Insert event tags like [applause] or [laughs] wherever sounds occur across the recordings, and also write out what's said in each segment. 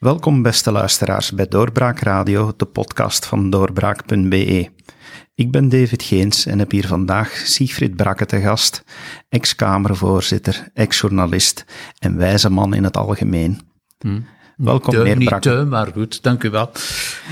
Welkom beste luisteraars bij Doorbraak Radio, de podcast van doorbraak.be. Ik ben David Geens en heb hier vandaag Siegfried Brakke te gast, ex-Kamervoorzitter, ex-journalist en wijze man in het algemeen. Hmm. Welkom, Te, meneer niet Brakke. te, maar goed, dank u wel.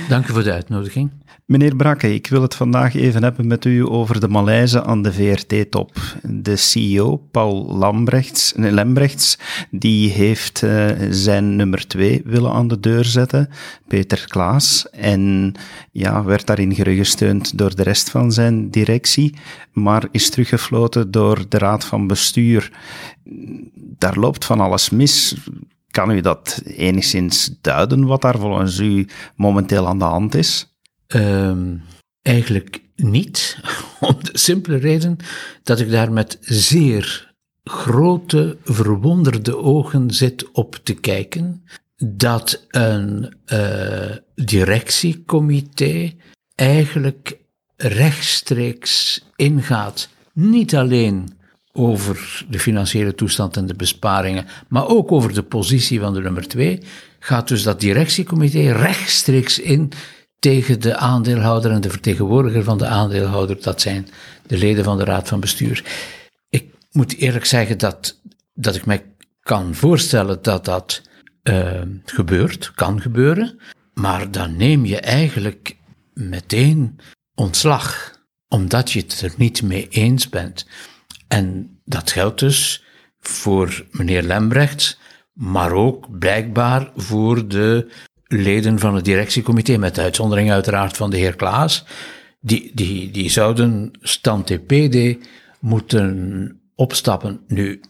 Dank u voor de uitnodiging. Meneer Brakke, ik wil het vandaag even hebben met u over de malaise aan de VRT-top. De CEO, Paul Lambrechts, nee, Lembrechts, die heeft eh, zijn nummer twee willen aan de deur zetten, Peter Klaas, en ja, werd daarin gerugesteund door de rest van zijn directie, maar is teruggefloten door de raad van bestuur. Daar loopt van alles mis. Kan u dat enigszins duiden, wat daar volgens u momenteel aan de hand is? Ehm, eigenlijk niet, [laughs] om de simpele reden dat ik daar met zeer grote, verwonderde ogen zit op te kijken dat een eh, directiecomité eigenlijk rechtstreeks ingaat, niet alleen over de financiële toestand en de besparingen, maar ook over de positie van de nummer twee, gaat dus dat directiecomité rechtstreeks in tegen de aandeelhouder en de vertegenwoordiger van de aandeelhouder, dat zijn de leden van de raad van bestuur. Ik moet eerlijk zeggen dat, dat ik mij kan voorstellen dat dat uh, gebeurt, kan gebeuren, maar dan neem je eigenlijk meteen ontslag, omdat je het er niet mee eens bent. En dat geldt dus voor meneer Lembrechts, maar ook blijkbaar voor de leden van het directiecomité, met uitzondering uiteraard van de heer Klaas, die, die, die zouden stand TPD moeten opstappen. Nu,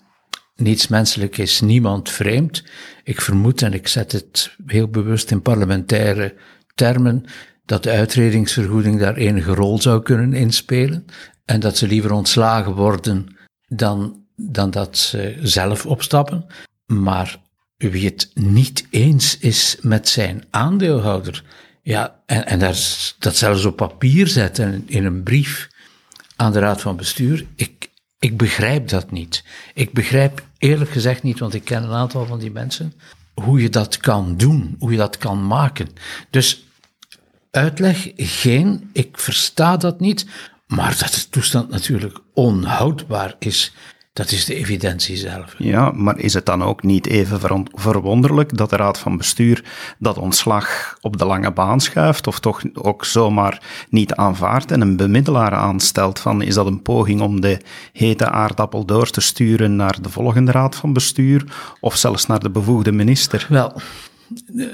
niets menselijk is niemand vreemd. Ik vermoed, en ik zet het heel bewust in parlementaire termen, dat de uitredingsvergoeding daar enige rol zou kunnen inspelen en dat ze liever ontslagen worden dan, dan dat ze zelf opstappen. Maar wie het niet eens is met zijn aandeelhouder, ja, en, en dat zelfs op papier zetten in een brief aan de Raad van Bestuur, ik, ik begrijp dat niet. Ik begrijp eerlijk gezegd niet, want ik ken een aantal van die mensen, hoe je dat kan doen, hoe je dat kan maken. Dus uitleg geen, ik versta dat niet, maar dat de toestand natuurlijk onhoudbaar is, dat is de evidentie zelf. Ja, maar is het dan ook niet even verwonderlijk dat de Raad van Bestuur dat ontslag op de lange baan schuift, of toch ook zomaar niet aanvaardt en een bemiddelaar aanstelt? Van, is dat een poging om de hete aardappel door te sturen naar de volgende Raad van Bestuur, of zelfs naar de bevoegde minister? Wel,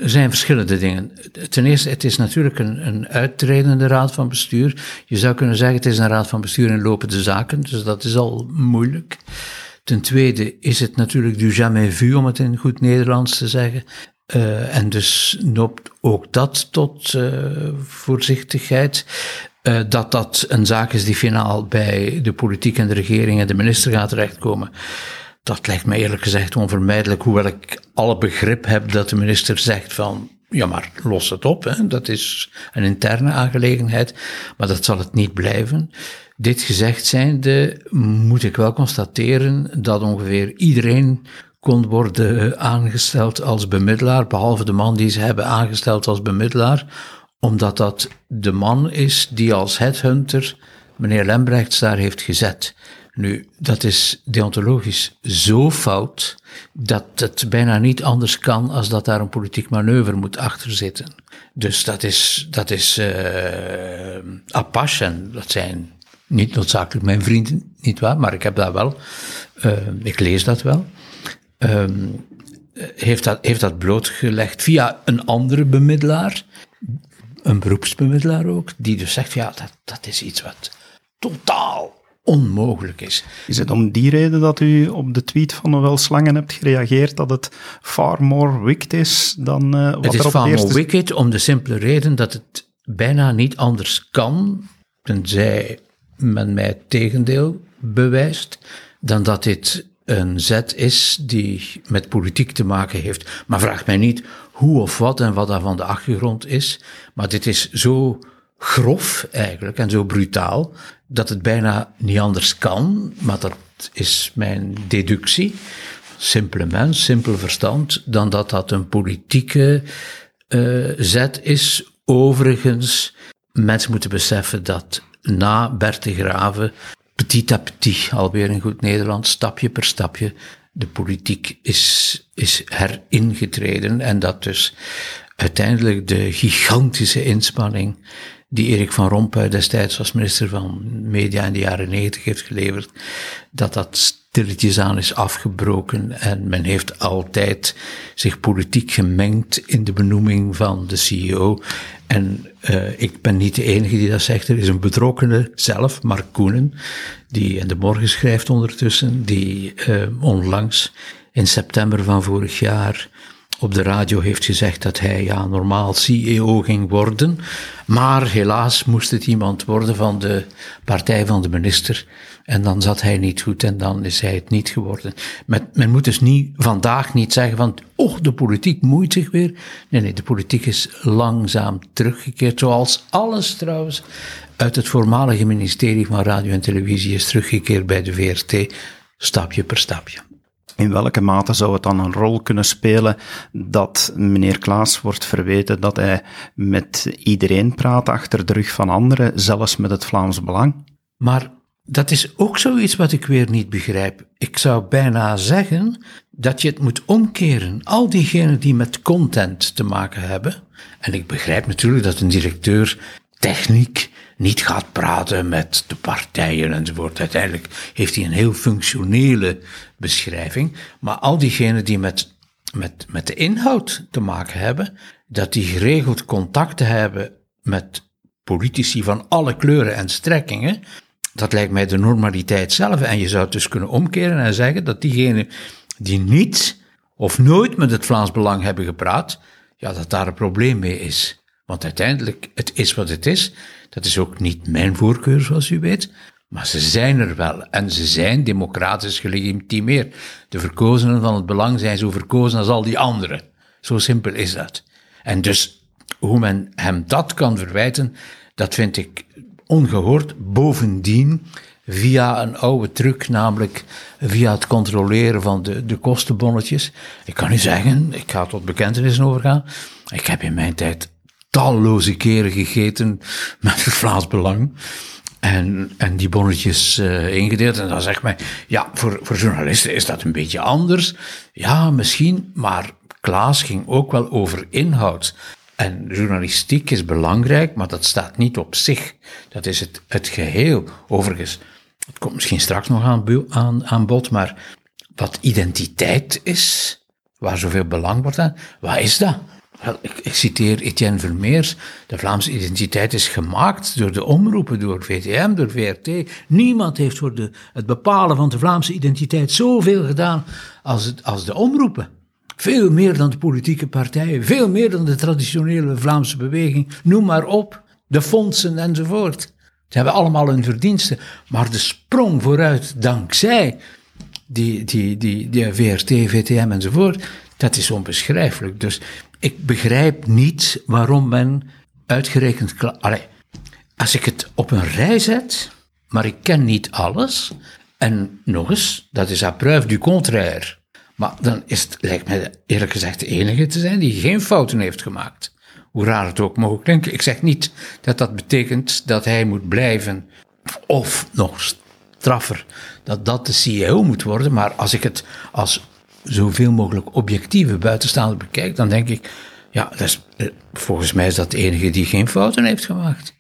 er zijn verschillende dingen. Ten eerste, het is natuurlijk een, een uittredende raad van bestuur. Je zou kunnen zeggen, het is een raad van bestuur in lopende zaken, dus dat is al moeilijk. Ten tweede is het natuurlijk du jamais vu, om het in goed Nederlands te zeggen. Uh, en dus noopt ook dat tot uh, voorzichtigheid. Uh, dat dat een zaak is die finaal bij de politiek en de regering en de minister gaat terechtkomen. Dat lijkt me eerlijk gezegd onvermijdelijk, hoewel ik alle begrip heb dat de minister zegt van, ja maar los het op, hè. dat is een interne aangelegenheid, maar dat zal het niet blijven. Dit gezegd zijnde moet ik wel constateren dat ongeveer iedereen kon worden aangesteld als bemiddelaar, behalve de man die ze hebben aangesteld als bemiddelaar, omdat dat de man is die als headhunter meneer Lembrechts daar heeft gezet. Nu, dat is deontologisch zo fout dat het bijna niet anders kan als dat daar een politiek manoeuvre moet achter zitten. Dus dat is, dat is uh, dat zijn niet noodzakelijk mijn vrienden, niet waar, maar ik heb dat wel, uh, ik lees dat wel. Um, heeft, dat, heeft dat blootgelegd via een andere bemiddelaar, een beroepsbemiddelaar ook, die dus zegt, ja, dat, dat is iets wat totaal onmogelijk is. Is het om die reden dat u op de tweet van Noël Slangen hebt gereageerd dat het far more wicked is dan uh, wat Het is er op far de eerste... more wicked om de simpele reden dat het bijna niet anders kan, tenzij men mij het tegendeel bewijst, dan dat dit een zet is die met politiek te maken heeft. Maar vraag mij niet hoe of wat en wat daarvan de achtergrond is, maar dit is zo grof eigenlijk en zo brutaal dat het bijna niet anders kan, maar dat is mijn deductie. simpele mens, simpel verstand, dan dat dat een politieke uh, zet is. Overigens, mensen moeten beseffen dat na Bert de Graven, petit à petit, alweer in goed Nederland, stapje per stapje, de politiek is, is heringetreden en dat dus uiteindelijk de gigantische inspanning die Erik van Rompuy destijds als minister van Media in de jaren negentig heeft geleverd, dat dat stilletjes aan is afgebroken en men heeft altijd zich politiek gemengd in de benoeming van de CEO. En uh, ik ben niet de enige die dat zegt. Er is een betrokkenen zelf, Mark Koenen, die in de morgen schrijft ondertussen, die uh, onlangs in september van vorig jaar op de radio heeft gezegd dat hij ja, normaal CEO ging worden. Maar helaas moest het iemand worden van de partij van de minister. En dan zat hij niet goed en dan is hij het niet geworden. Men, men moet dus niet, vandaag niet zeggen van, oh, de politiek moeit zich weer. Nee, nee, de politiek is langzaam teruggekeerd. Zoals alles trouwens uit het voormalige ministerie van Radio en Televisie is teruggekeerd bij de VRT, stapje per stapje. In welke mate zou het dan een rol kunnen spelen dat meneer Klaas wordt verweten dat hij met iedereen praat achter de rug van anderen, zelfs met het Vlaams Belang? Maar dat is ook zoiets wat ik weer niet begrijp. Ik zou bijna zeggen dat je het moet omkeren. Al diegenen die met content te maken hebben. En ik begrijp natuurlijk dat een directeur techniek niet gaat praten met de partijen enzovoort. Uiteindelijk heeft hij een heel functionele beschrijving. Maar al diegenen die met, met, met de inhoud te maken hebben, dat die geregeld contacten hebben met politici van alle kleuren en strekkingen, dat lijkt mij de normaliteit zelf. En je zou het dus kunnen omkeren en zeggen dat diegenen die niet of nooit met het Vlaams Belang hebben gepraat, ja, dat daar een probleem mee is. Want uiteindelijk, het is wat het is. Dat is ook niet mijn voorkeur, zoals u weet. Maar ze zijn er wel en ze zijn democratisch gelegitimeerd. De verkozenen van het belang zijn zo verkozen als al die anderen. Zo simpel is dat. En dus hoe men hem dat kan verwijten, dat vind ik ongehoord. Bovendien, via een oude truc, namelijk via het controleren van de, de kostenbonnetjes. Ik kan u zeggen, ik ga tot bekentenissen overgaan. Ik heb in mijn tijd talloze keren gegeten met Vlaams Belang. En, en die bonnetjes uh, ingedeeld. En dan zegt mij, ja, voor, voor journalisten is dat een beetje anders. Ja, misschien, maar Klaas ging ook wel over inhoud. En journalistiek is belangrijk, maar dat staat niet op zich. Dat is het, het geheel. Overigens, het komt misschien straks nog aan, aan, aan bod, maar wat identiteit is, waar zoveel belang wordt aan, wat is dat? Ik, citeer Etienne Vermeers. De Vlaamse identiteit is gemaakt door de omroepen, door VTM, door VRT. Niemand heeft voor de, het bepalen van de Vlaamse identiteit zoveel gedaan als, als de omroepen. Veel meer dan de politieke partijen, veel meer dan de traditionele Vlaamse beweging. Noem maar op, de fondsen enzovoort. Ze hebben allemaal hun verdiensten. Maar de sprong vooruit dankzij die, die, die, die VRT, VTM enzovoort, dat is onbeschrijfelijk. Dus ik begrijp niet waarom men uitgerekend. Als ik het op een rij zet, maar ik ken niet alles. En nog eens, dat is à preuve du contraire. Maar dan is het, lijkt mij eerlijk gezegd, de enige te zijn die geen fouten heeft gemaakt. Hoe raar het ook mogen klinken. Ik zeg niet dat dat betekent dat hij moet blijven, of nog straffer, dat dat de CEO moet worden. Maar als ik het als zoveel mogelijk objectieve buitenstaander bekijkt, dan denk ik, ja, dat is, eh, volgens mij is dat de enige die geen fouten heeft gemaakt.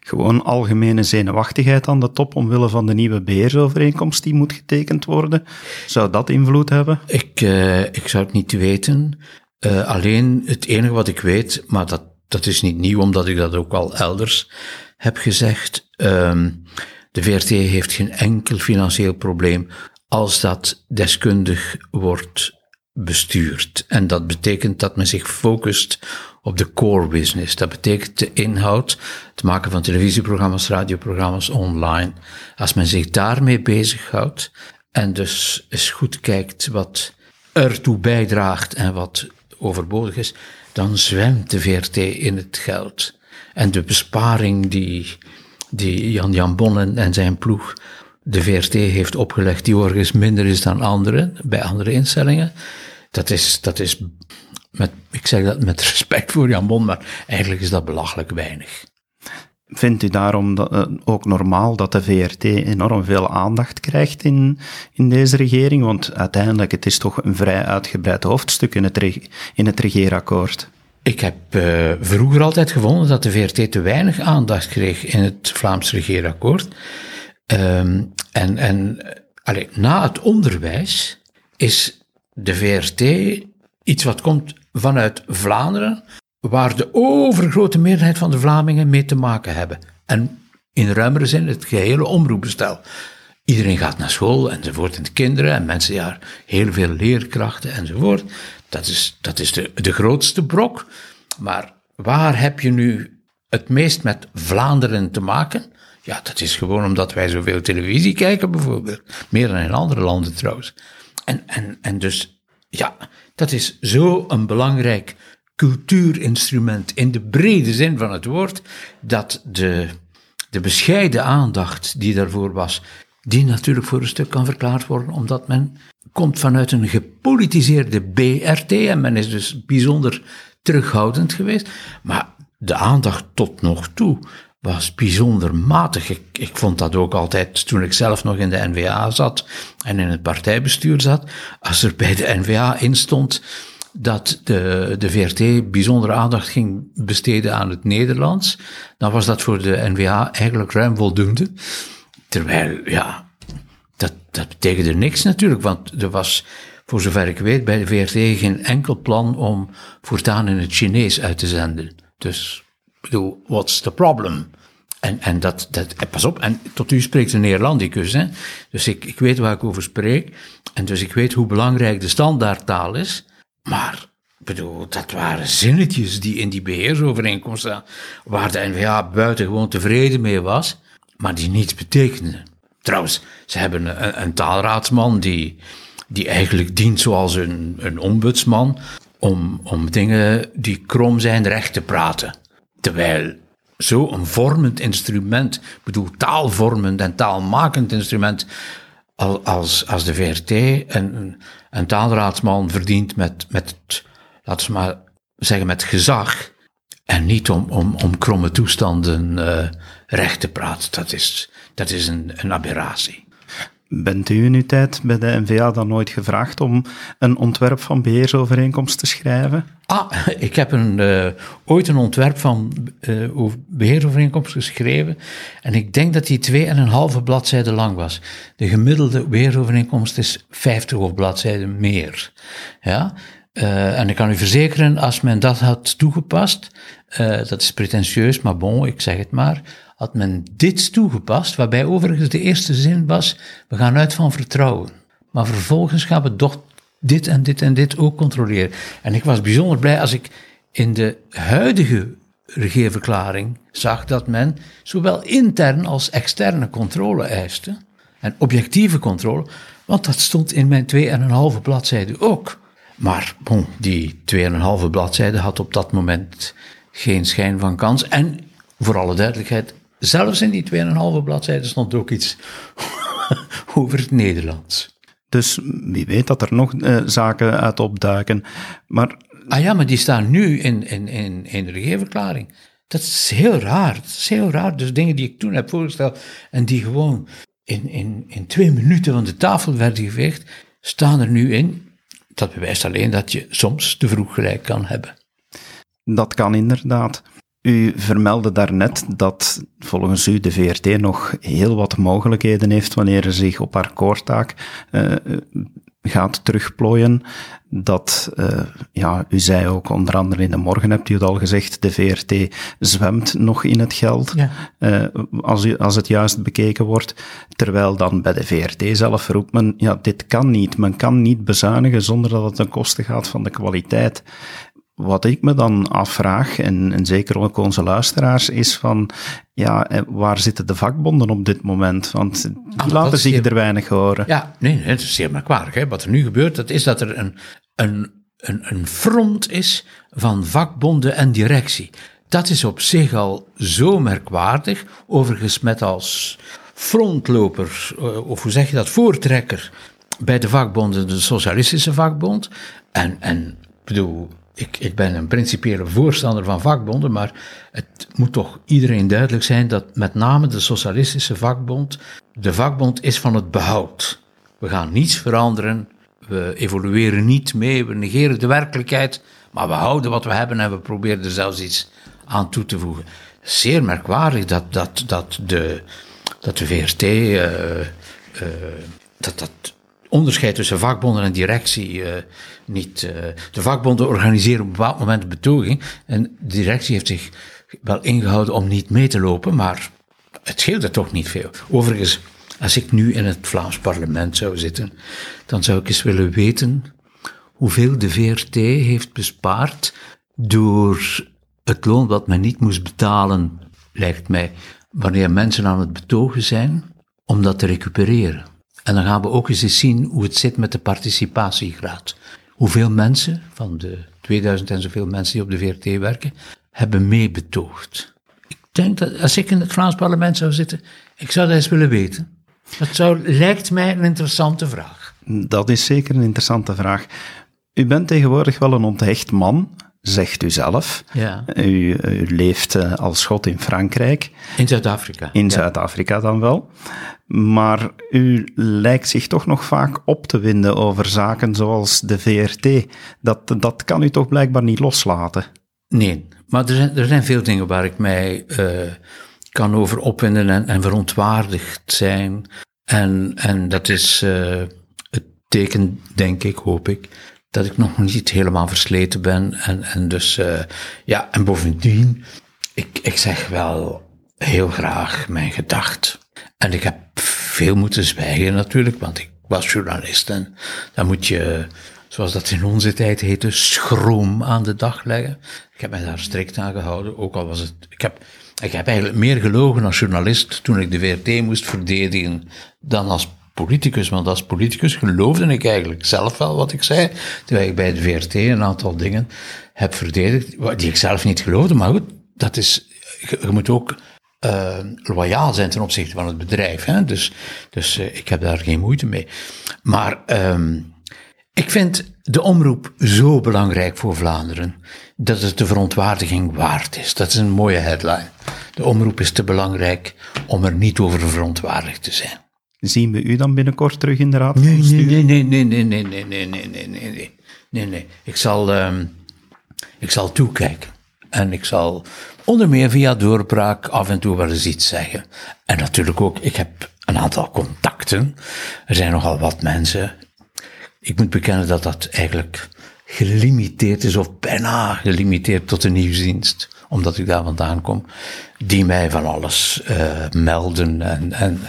Gewoon algemene zenuwachtigheid aan de top omwille van de nieuwe beheersovereenkomst die moet getekend worden. Zou dat invloed hebben? Ik, uh, ik zou het niet weten. Uh, alleen het enige wat ik weet, maar dat, dat is niet nieuw, omdat ik dat ook al elders heb gezegd. Um, de VRT heeft geen enkel financieel probleem als dat deskundig wordt bestuurd. En dat betekent dat men zich focust op de core business. Dat betekent de inhoud, het maken van televisieprogramma's, radioprogramma's online. Als men zich daarmee bezighoudt en dus eens goed kijkt wat ertoe bijdraagt en wat overbodig is, dan zwemt de VRT in het geld. En de besparing die, die Jan Jan Bonnen en zijn ploeg de VRT heeft opgelegd, die overigens minder is dan andere, bij andere instellingen. Dat is, dat is met, ik zeg dat met respect voor Jan Bon, maar eigenlijk is dat belachelijk weinig. Vindt u daarom dat, uh, ook normaal dat de VRT enorm veel aandacht krijgt in, in deze regering? Want uiteindelijk, het is toch een vrij uitgebreid hoofdstuk in het, in het regeerakkoord. Ik heb uh, vroeger altijd gevonden dat de VRT te weinig aandacht kreeg in het Vlaams regeerakkoord. Um, en en allez, na het onderwijs is de VRT iets wat komt vanuit Vlaanderen, waar de overgrote meerderheid van de Vlamingen mee te maken hebben. En in ruimere zin het gehele omroepbestel. Iedereen gaat naar school enzovoort, en de kinderen en mensen, ja, heel veel leerkrachten enzovoort. Dat is, dat is de, de grootste brok. Maar waar heb je nu het meest met Vlaanderen te maken? Ja, dat is gewoon omdat wij zoveel televisie kijken, bijvoorbeeld. Meer dan in andere landen trouwens. En, en, en dus, ja, dat is zo een belangrijk cultuurinstrument in de brede zin van het woord, dat de, de bescheiden aandacht die daarvoor was, die natuurlijk voor een stuk kan verklaard worden, omdat men komt vanuit een gepolitiseerde BRT en men is dus bijzonder terughoudend geweest. Maar de aandacht tot nog toe was bijzonder matig. Ik, vond dat ook altijd toen ik zelf nog in de NVA zat en in het partijbestuur zat. Als er bij de NVA in stond dat de, de VRT bijzondere aandacht ging besteden aan het Nederlands, dan was dat voor de NVA eigenlijk ruim voldoende. Terwijl, ja, dat, dat betekende niks natuurlijk, want er was, voor zover ik weet, bij de VRT geen enkel plan om voortaan in het Chinees uit te zenden. Dus, bedoel, what's the problem? En, en dat, dat, pas op, en tot u spreekt een Neerlandicus, hè? Dus ik, ik weet waar ik over spreek. En dus ik weet hoe belangrijk de standaardtaal is. Maar, bedoel, dat waren zinnetjes die in die beheersovereenkomst staan, waar de NVA buitengewoon tevreden mee was, maar die niets betekenden. Trouwens, ze hebben een, een taalraadsman die, die eigenlijk dient zoals een, een ombudsman om, om dingen die krom zijn recht te praten. Terwijl zo'n vormend instrument, ik bedoel taalvormend en taalmakend instrument, als, als de VRT een, een taalraadsman verdient met, met, laten we maar zeggen, met gezag. En niet om, om, om kromme toestanden uh, recht te praten. Dat is, dat is een, een aberratie. Bent u in uw tijd bij de NVA dan nooit gevraagd om een ontwerp van beheersovereenkomst te schrijven? Ah, ik heb een, uh, ooit een ontwerp van uh, beheersovereenkomst geschreven. En ik denk dat die twee en een halve bladzijde lang was. De gemiddelde beheersovereenkomst is 50 of bladzijden meer. Ja? Uh, en ik kan u verzekeren, als men dat had toegepast, dat is pretentieus, maar bon, ik zeg het maar had men dit toegepast, waarbij overigens de eerste zin was, we gaan uit van vertrouwen. Maar vervolgens gaan we toch dit en dit en dit ook controleren. En ik was bijzonder blij als ik in de huidige regeerverklaring zag dat men zowel intern als externe controle eiste. En objectieve controle, want dat stond in mijn 2,5 bladzijde ook. Maar bon, die 2,5 bladzijde had op dat moment geen schijn van kans. En voor alle duidelijkheid, Zelfs in die 2,5 bladzijden stond ook iets [laughs] over het Nederlands. Dus wie weet dat er nog uh, zaken uit opduiken. Maar... Ah ja, maar die staan nu in, in, in, in de regeerverklaring. Dat is heel raar. Dat is heel raar. Dus dingen die ik toen heb voorgesteld en die gewoon in, in, in twee minuten van de tafel werden geveegd, staan er nu in. Dat bewijst alleen dat je soms te vroeg gelijk kan hebben. Dat kan inderdaad. U vermeldde daarnet dat volgens u de VRT nog heel wat mogelijkheden heeft wanneer ze zich op haar koortaak uh, gaat terugplooien. Dat, uh, ja, u zei ook onder andere in de morgen, hebt u het al gezegd, de VRT zwemt nog in het geld, ja. uh, als, u, als het juist bekeken wordt. Terwijl dan bij de VRT zelf roept men, ja, dit kan niet. Men kan niet bezuinigen zonder dat het ten koste gaat van de kwaliteit wat ik me dan afvraag, en, en zeker ook onze luisteraars, is van, ja, eh, waar zitten de vakbonden op dit moment? Want die ah, laten zich er weinig horen. Ja, nee, nee, het is zeer merkwaardig. Hè. Wat er nu gebeurt, dat is dat er een, een, een, een front is van vakbonden en directie. Dat is op zich al zo merkwaardig, overigens met als frontloper, eh, of hoe zeg je dat, voortrekker bij de vakbonden, de Socialistische Vakbond. En, en bedoel, ik, ik ben een principiële voorstander van vakbonden, maar het moet toch iedereen duidelijk zijn dat met name de Socialistische Vakbond, de vakbond is van het behoud. We gaan niets veranderen, we evolueren niet mee, we negeren de werkelijkheid, maar we houden wat we hebben en we proberen er zelfs iets aan toe te voegen. Zeer merkwaardig dat, dat, dat, de, dat de VRT, uh, uh, dat dat onderscheid tussen vakbonden en directie uh, niet. Uh, de vakbonden organiseren op een bepaald moment een betoging en de directie heeft zich wel ingehouden om niet mee te lopen, maar het scheelde toch niet veel. Overigens, als ik nu in het Vlaams parlement zou zitten, dan zou ik eens willen weten hoeveel de VRT heeft bespaard door het loon wat men niet moest betalen, lijkt mij, wanneer mensen aan het betogen zijn, om dat te recupereren. En dan gaan we ook eens zien hoe het zit met de participatiegraad. Hoeveel mensen, van de 2000 en zoveel mensen die op de VRT werken, hebben meebetoogd. Ik denk dat als ik in het Vlaams parlement zou zitten, ik zou dat eens willen weten. Dat zou, lijkt mij een interessante vraag. Dat is zeker een interessante vraag. U bent tegenwoordig wel een onthecht man, zegt u zelf. Ja. U, u leeft uh, als schot in Frankrijk. In Zuid-Afrika. In ja. Zuid-Afrika dan wel. Maar u lijkt zich toch nog vaak op te winden over zaken zoals de VRT. Dat, dat kan u toch blijkbaar niet loslaten? Nee, maar er zijn, er zijn veel dingen waar ik mij uh, kan over opwinden en, en verontwaardigd zijn. En, en dat is uh, het teken, denk ik, hoop ik, dat ik nog niet helemaal versleten ben. En, en dus, uh, ja, en bovendien, ik, ik zeg wel heel graag mijn gedacht. En ik heb veel moeten zwijgen natuurlijk, want ik was journalist en dan moet je, zoals dat in onze tijd heette, schroom aan de dag leggen. Ik heb mij daar strikt aan gehouden, ook al was het, ik heb, ik heb eigenlijk meer gelogen als journalist toen ik de VRT moest verdedigen dan als politicus, want als politicus geloofde ik eigenlijk zelf wel wat ik zei, terwijl ik bij de VRT een aantal dingen heb verdedigd die ik zelf niet geloofde, maar goed, dat is, je, moet ook uh, loyaal zijn ten opzichte van het bedrijf. Hè? Dus, dus uh, ik heb daar geen moeite mee. Maar um, ik vind de omroep zo belangrijk voor Vlaanderen dat het de verontwaardiging waard is. Dat is een mooie headline. De omroep is te belangrijk om er niet over verontwaardigd te zijn. Zien we u dan binnenkort terug in de raad? Nee, nee, nee, nee, nee, nee, nee, nee, nee, nee, nee, nee, nee, nee. Ik zal, um, ik zal toekijken. En ik zal onder meer via doorbraak af en toe wel eens iets zeggen. En natuurlijk ook, ik heb een aantal contacten. Er zijn nogal wat mensen. Ik moet bekennen dat dat eigenlijk gelimiteerd is, of bijna gelimiteerd tot de nieuwsdienst, omdat ik daar vandaan kom, die mij van alles uh, melden en, en,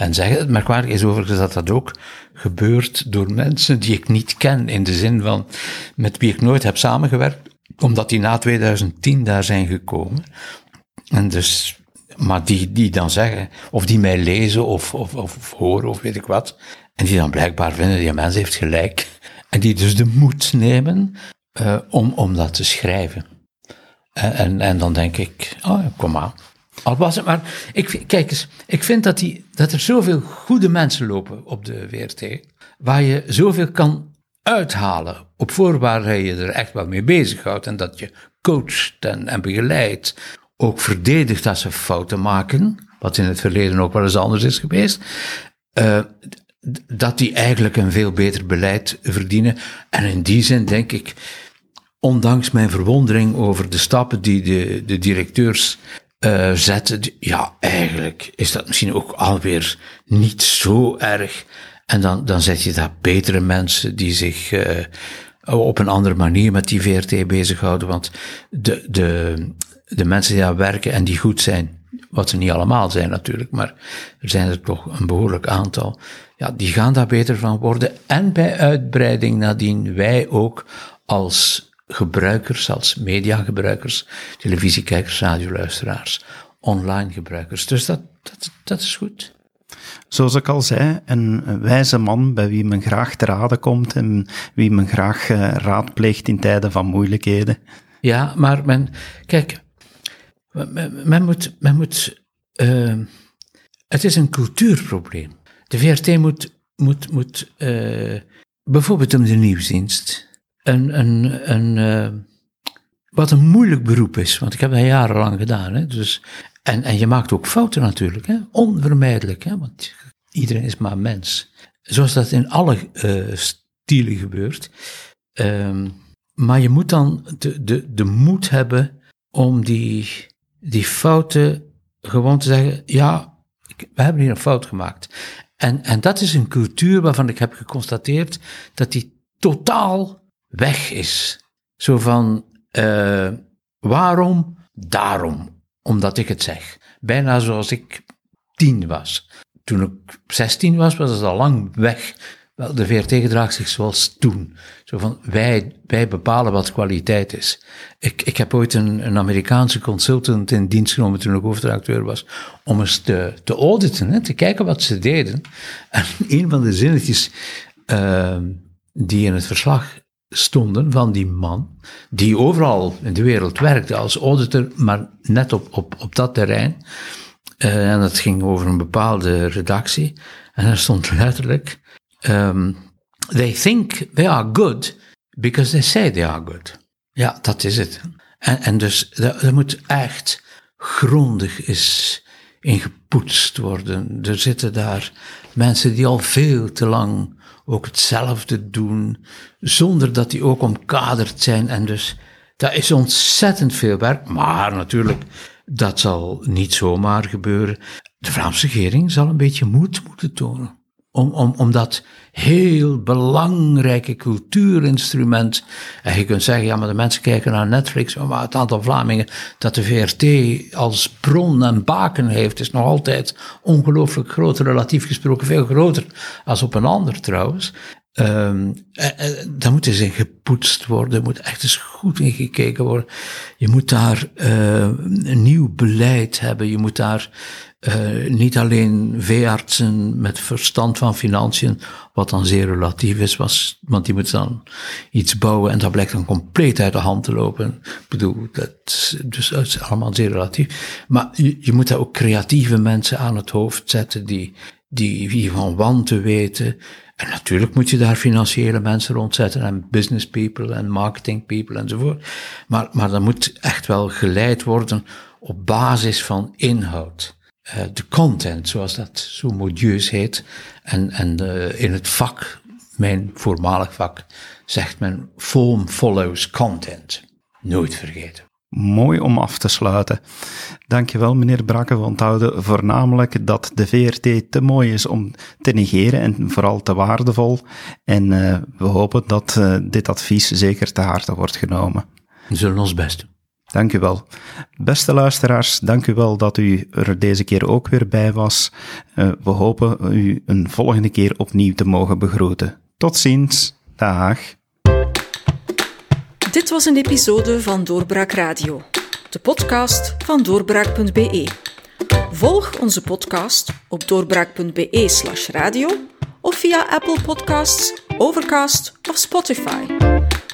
en zeggen. Het merkwaardige is overigens dat dat ook gebeurt door mensen die ik niet ken, in de zin van met wie ik nooit heb samengewerkt, omdat die na 2010 daar zijn gekomen. En dus, maar die, die dan zeggen, of die mij lezen of, of, of, horen of weet ik wat. En die dan blijkbaar vinden, die mens heeft gelijk. En die dus de moed nemen uh, om, om dat te schrijven. En, en, en dan denk ik, oh kom maar. Al was het maar, ik, kijk eens, ik vind dat, die, dat er zoveel goede mensen lopen op de WRT, waar je zoveel kan uithalen op voorwaarde dat je er echt wel mee bezighoudt en dat je coacht en, begeleidt, ook verdedigt dat ze fouten maken, wat in het verleden ook wel eens anders is geweest, uh, dat die eigenlijk een veel beter beleid verdienen. En in die zin denk ik, ondanks mijn verwondering over de stappen die de, de directeurs uh, zetten, ja, eigenlijk is dat misschien ook alweer niet zo erg. En dan, dan zet je daar betere mensen die zich uh, op een andere manier met die VRT bezighouden. Want de, de, de mensen die daar werken en die goed zijn, wat ze niet allemaal zijn natuurlijk, maar er zijn er toch een behoorlijk aantal, ja, die gaan daar beter van worden. En bij uitbreiding nadien wij ook als gebruikers, als mediagebruikers, televisiekijkers, radioluisteraars, online gebruikers. Dus dat, dat, dat is goed. Zoals ik al zei, een wijze man bij wie men graag te raden komt en wie men graag uh, raadpleegt in tijden van moeilijkheden. Ja, maar men, kijk, men, men moet, men moet uh, Het is een cultuurprobleem. De VRT moet, moet, moet uh, bijvoorbeeld om de nieuwsdienst, een, een, een, uh, wat een moeilijk beroep is, want ik heb dat jarenlang gedaan. Hè, dus, en, en je maakt ook fouten natuurlijk, hè, onvermijdelijk, hè, want iedereen is maar mens. Zoals dat in alle uh, stilen gebeurt. Um, maar je moet dan de, de, de moed hebben om die, die fouten gewoon te zeggen, ja, we hebben hier een fout gemaakt. En, en dat is een cultuur waarvan ik heb geconstateerd dat die totaal weg is. Zo van, uh, waarom? Daarom. Omdat ik het zeg. Bijna zoals ik tien was. Toen ik zestien was, was het al lang weg. Wel, de VRT gedraagt zich zoals toen. Zo van, wij, wij bepalen wat kwaliteit is. Ik, ik heb ooit een, een Amerikaanse consultant in dienst genomen toen ik hoofdredacteur was, om eens te, te auditen, hè, te kijken wat ze deden. En [laughs] een van de zinnetjes uh, die in het verslag stonden van die man, die overal in de wereld werkte als auditor, maar net op, op, op dat terrein. Uh, en dat ging over een bepaalde redactie. En er stond letterlijk, um, they think they are good because they say they are good. Ja, dat is het. En, en dus er moet echt grondig is ingepoetst worden. Er zitten daar mensen die al veel te lang ook hetzelfde doen, zonder dat die ook omkaderd zijn. En dus dat is ontzettend veel werk, maar natuurlijk, dat zal niet zomaar gebeuren. De Vlaamse regering zal een beetje moed moeten tonen om, dat heel belangrijke cultuurinstrument. En je kunt zeggen, ja, maar de mensen kijken naar Netflix, maar het aantal Vlamingen dat de VRT als bron en baken heeft, is nog altijd ongelooflijk groot, relatief gesproken veel groter als op een ander trouwens. Um, daar moet eens in gepoetst worden, er moet echt eens goed in gekeken worden. Je moet daar uh, een nieuw beleid hebben, je moet daar uh, niet alleen veeartsen met verstand van financiën, wat dan zeer relatief is, was, want die moeten dan iets bouwen en dat blijkt dan compleet uit de hand te lopen. Ik bedoel, dat, dus dat is allemaal zeer relatief. Maar je, je moet daar ook creatieve mensen aan het hoofd zetten die, die, die van wanten weten. En natuurlijk moet je daar financiële mensen rondzetten en business people en marketing people enzovoort. Maar, maar dat moet echt wel geleid worden op basis van inhoud. Uh, de content, zoals dat zo modieus heet. En, en uh, in het vak, mijn voormalig vak, zegt men form follows content. Nooit vergeten. Mooi om af te sluiten. Dankjewel, meneer Brakke. We onthouden voornamelijk dat de VRT te mooi is om te negeren en vooral te waardevol. En uh, we hopen dat uh, dit advies zeker te harte wordt genomen. We zullen ons best doen. Dank u wel. Beste luisteraars, dank u wel dat u er deze keer ook weer bij was. Uh, we hopen u een volgende keer opnieuw te mogen begroeten. Tot ziens. Dag. Dit was een episode van Doorbraak Radio, de podcast van doorbraak.be. Volg onze podcast op doorbraak.be/radio of via Apple Podcasts, Overcast of Spotify.